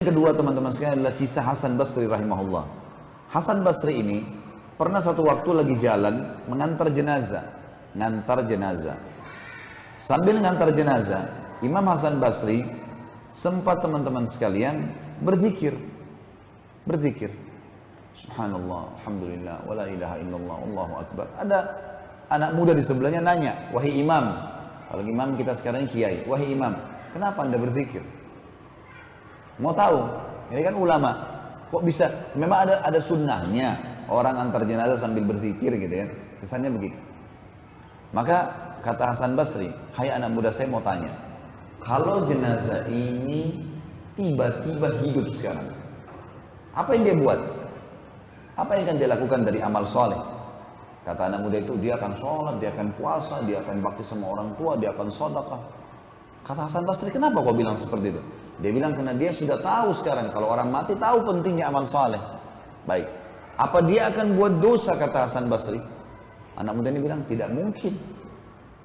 kedua teman-teman sekalian adalah kisah Hasan Basri rahimahullah. Hasan Basri ini pernah satu waktu lagi jalan mengantar jenazah, ngantar jenazah. Sambil ngantar jenazah, Imam Hasan Basri sempat teman-teman sekalian berzikir. Berzikir. Subhanallah, Alhamdulillah, wala ilaha illallah, Allahu Akbar. Ada anak muda di sebelahnya nanya, wahai imam, kalau imam kita sekarang kiai, wahai imam, kenapa anda berzikir? Mau tahu? Ini kan ulama. Kok bisa? Memang ada ada sunnahnya orang antar jenazah sambil berzikir gitu ya. Kesannya begitu. Maka kata Hasan Basri, hai anak muda saya mau tanya. Kalau jenazah ini tiba-tiba hidup sekarang. Apa yang dia buat? Apa yang akan dia lakukan dari amal soleh? Kata anak muda itu, dia akan sholat, dia akan puasa, dia akan bakti sama orang tua, dia akan sodakah. Kata Hasan Basri, kenapa kau bilang seperti itu? Dia bilang karena dia sudah tahu sekarang kalau orang mati tahu pentingnya amal saleh. Baik. Apa dia akan buat dosa kata Hasan Basri? Anak muda ini bilang tidak mungkin.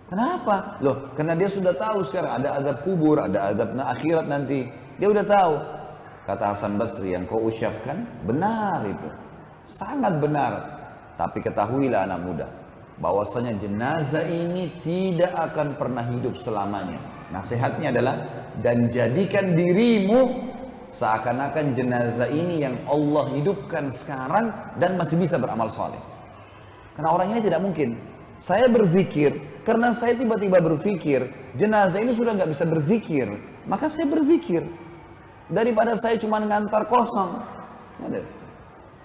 Kenapa? Loh, karena dia sudah tahu sekarang ada azab kubur, ada azab akhirat nanti. Dia udah tahu. Kata Hasan Basri yang kau ucapkan benar itu. Sangat benar. Tapi ketahuilah anak muda bahwasanya jenazah ini tidak akan pernah hidup selamanya. Nasihatnya adalah dan jadikan dirimu seakan-akan jenazah ini yang Allah hidupkan sekarang dan masih bisa beramal soleh. Karena orang ini tidak mungkin. Saya berzikir karena saya tiba-tiba berpikir jenazah ini sudah nggak bisa berzikir, maka saya berzikir daripada saya cuma ngantar kosong.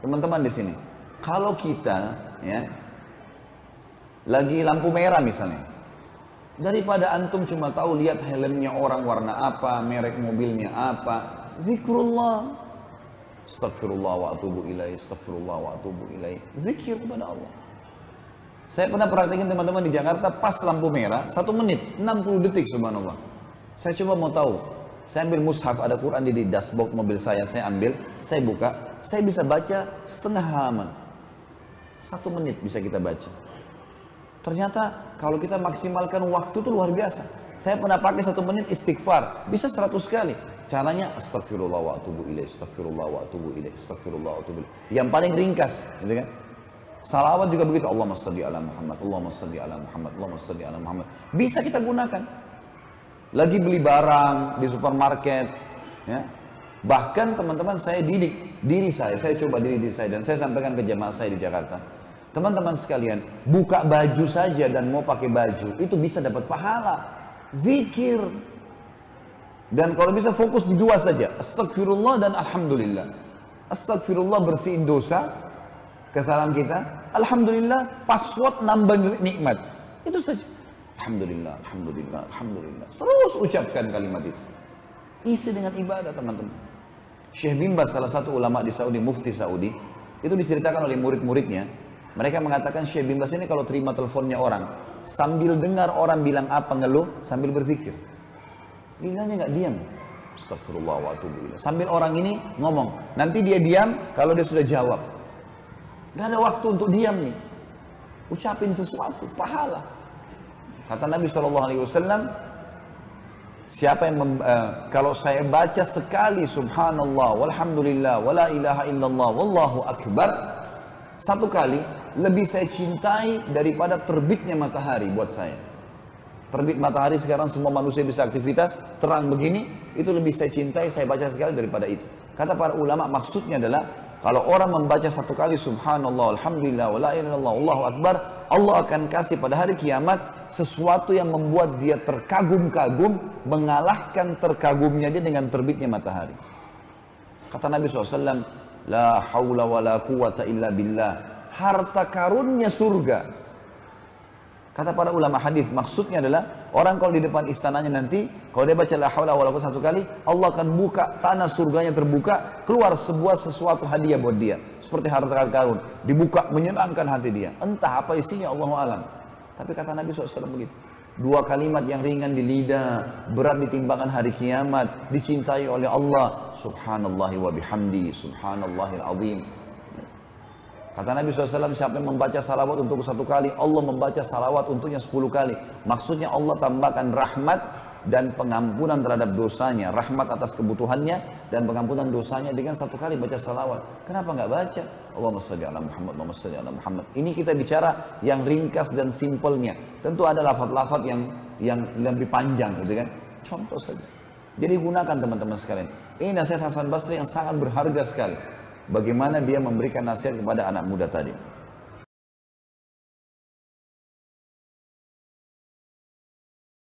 Teman-teman di sini, kalau kita ya lagi lampu merah misalnya, Daripada antum cuma tahu lihat helmnya orang warna apa, merek mobilnya apa. Zikrullah. Astagfirullah wa atubu ilaih, astagfirullah wa atubu ilaih. Zikir kepada Allah. Saya pernah perhatikan teman-teman di Jakarta pas lampu merah, satu menit, 60 detik subhanallah. Saya coba mau tahu, saya ambil mushaf, ada Quran di dashboard mobil saya, saya ambil, saya buka, saya bisa baca setengah halaman. Satu menit bisa kita baca. Ternyata kalau kita maksimalkan waktu itu luar biasa. Saya pernah pakai satu menit istighfar, bisa seratus kali. Caranya astagfirullah wa atubu ilaih, astagfirullah wa atubu ilaih, astagfirullah wa atubu ilaih. Yang paling ringkas, gitu kan? Salawat juga begitu. Allahumma salli ala Muhammad, Allahumma salli ala Muhammad, Allahumma salli ala Muhammad. Bisa kita gunakan. Lagi beli barang di supermarket, ya. Bahkan teman-teman saya didik diri saya, saya coba diri diri saya dan saya sampaikan ke jemaah saya di Jakarta Teman-teman sekalian, buka baju saja dan mau pakai baju, itu bisa dapat pahala. Zikir. Dan kalau bisa fokus di dua saja, astagfirullah dan alhamdulillah. Astagfirullah bersihin dosa, kesalahan kita. Alhamdulillah, password nambah nikmat. Itu saja. Alhamdulillah, alhamdulillah, alhamdulillah. Terus ucapkan kalimat itu. Isi dengan ibadah teman-teman. Syekh Bimba salah satu ulama di Saudi, mufti Saudi, itu diceritakan oleh murid-muridnya, mereka mengatakan Syekh bin Bas ini kalau terima teleponnya orang, sambil dengar orang bilang apa ngeluh, sambil berzikir. Lidahnya nggak diam. Astagfirullah wa Sambil orang ini ngomong, nanti dia diam kalau dia sudah jawab. Gak ada waktu untuk diam nih. Ucapin sesuatu, pahala. Kata Nabi SAW, siapa yang mem, uh, kalau saya baca sekali subhanallah walhamdulillah wala ilaha illallah wallahu akbar satu kali lebih saya cintai daripada terbitnya matahari buat saya. Terbit matahari sekarang semua manusia bisa aktivitas, terang begini, itu lebih saya cintai, saya baca sekali daripada itu. Kata para ulama maksudnya adalah kalau orang membaca satu kali subhanallah, alhamdulillah, wa la ilallah, Allahu akbar, Allah akan kasih pada hari kiamat sesuatu yang membuat dia terkagum-kagum, mengalahkan terkagumnya dia dengan terbitnya matahari. Kata Nabi SAW, La hawla wa la quwata illa billah harta karunnya surga. Kata para ulama hadis, maksudnya adalah orang kalau di depan istananya nanti, kalau dia baca la haula wala satu kali, Allah akan buka tanah surganya terbuka, keluar sebuah sesuatu hadiah buat dia, seperti harta karun, dibuka menyenangkan hati dia. Entah apa isinya Allah alam. Tapi kata Nabi SAW begitu. Dua kalimat yang ringan di lidah, berat di timbangan hari kiamat, dicintai oleh Allah. Subhanallah wa bihamdi, subhanallahil azim. Kata Nabi SAW, siapa yang membaca salawat untuk satu kali, Allah membaca salawat untuknya sepuluh kali. Maksudnya Allah tambahkan rahmat, dan pengampunan terhadap dosanya, rahmat atas kebutuhannya dan pengampunan dosanya dengan satu kali baca salawat. Kenapa nggak baca? Allahumma salli ala Muhammad, Allahumma salli ala Muhammad. Ini kita bicara yang ringkas dan simpelnya. Tentu ada lafaz-lafaz yang yang lebih panjang gitu kan. Contoh saja. Jadi gunakan teman-teman sekalian. Ini nasihat Hasan Basri yang sangat berharga sekali. Bagaimana dia memberikan nasihat kepada anak muda tadi.